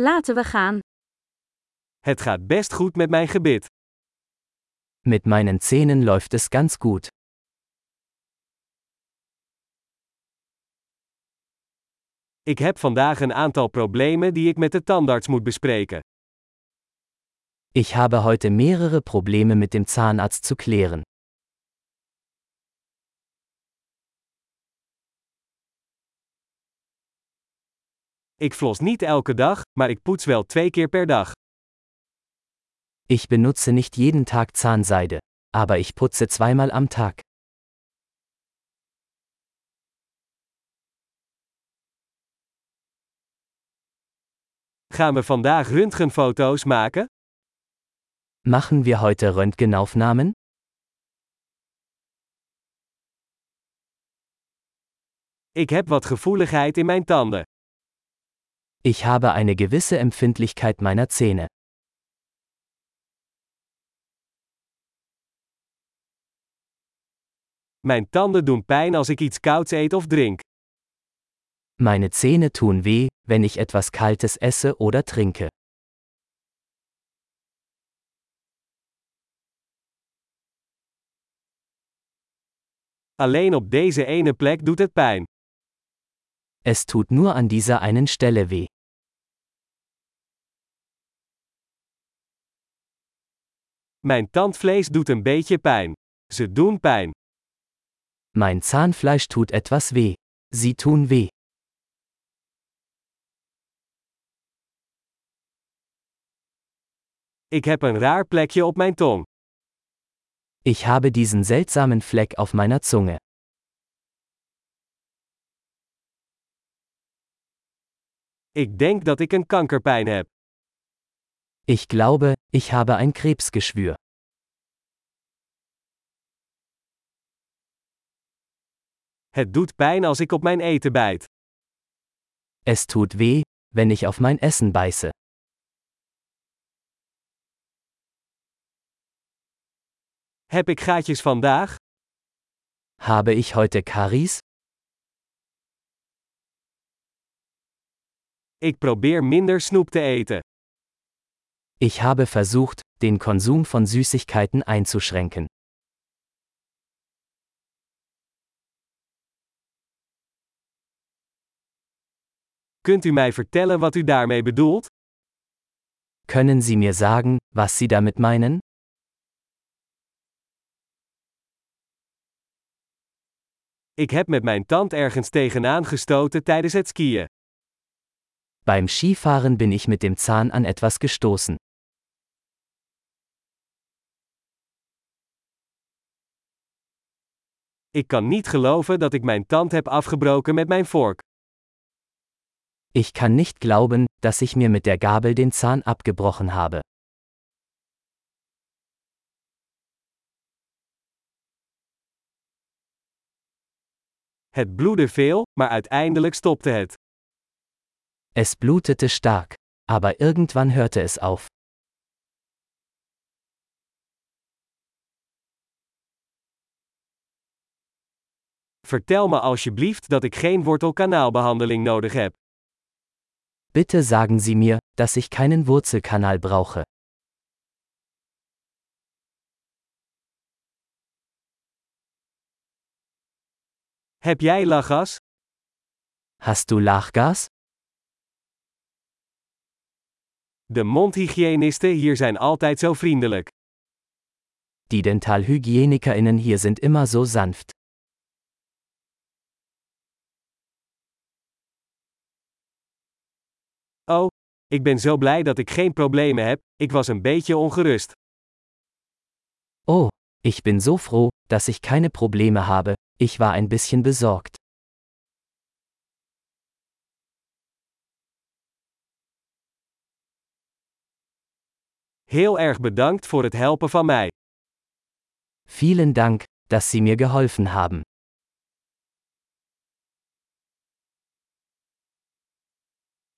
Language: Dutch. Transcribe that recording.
Laten we gaan. Het gaat best goed met mijn gebit. Mit meinen Zähnen läuft es ganz gut. Ik heb vandaag een aantal problemen die ik met de tandarts moet bespreken. Ich habe heute mehrere Probleme mit dem Zahnarzt zu klären. Ik flos niet elke dag, maar ik poets wel twee keer per dag. Ich benutze nicht jeden Tag Zahnseide, aber ich putze zweimal am Tag. Gaan we vandaag röntgenfoto's maken? Machen wir heute Röntgenaufnahmen? Ik heb wat gevoeligheid in mijn tanden. Ich habe eine gewisse Empfindlichkeit meiner Zähne. Mijn tanden doen pijn als ik iets kouds eet of drink. Meine Zähne tun weh, wenn ich etwas Kaltes esse oder trinke. Alleen op deze ene plek doet het pijn. Es tut nur an dieser einen Stelle weh. Mijn tandvlees doet een beetje pijn. Ze doen pijn. Mein Zahnfleisch tut etwas weh. Sie tun weh. Ik heb een raar plekje op mijn tong. Ich habe diesen seltsamen Fleck auf meiner Zunge. Ik denk dat ik een kankerpijn heb. Ich glaube, ich habe ein Krebsgeschwür. Het doet pijn als ik op mijn eten bijt. Es tut weh, wenn ich auf mein Essen beiße. Heb ik gaatjes vandaag? Habe ich heute Karies? Ik probeer minder snoep te eten. Ich habe versucht, den Konsum von Süßigkeiten einzuschränken. Kunt u mij vertellen wat u daarmee bedoelt? Können Sie mir sagen, was Sie damit meinen? Ik heb met mijn tand ergens tegenaan gestoten tijdens het skiën. Beim Skifahren bin ich mit dem Zahn an etwas gestoßen. Ik kan niet geloven dat ik mijn tand heb afgebroken met mijn vork. Ich kann nicht glauben, dass ich mir mit der Gabel den Zahn abgebrochen habe. Het bloedde veel, maar uiteindelijk stopte het. Es blutete stark. Aber irgendwann hörte es auf. Vertel me alsjeblieft dat ik geen wortelkanaalbehandeling nodig heb. Bitte sagen Sie mir, dass ich keinen Wurzelkanal brauche. Heb jij lachgas? Hast du Lachgas? De mondhygiënisten hier zijn altijd zo vriendelijk. Die DentalhygienikerInnen hier sind immer so sanft. Oh, ik ben zo blij dat ik geen problemen heb, ik was een beetje ongerust. Oh, ich bin so froh, dass ich keine Probleme habe, ich war ein bisschen besorgt. Heel erg bedankt voor het helpen van mij. Vielen Dank, dass Sie mir geholfen haben.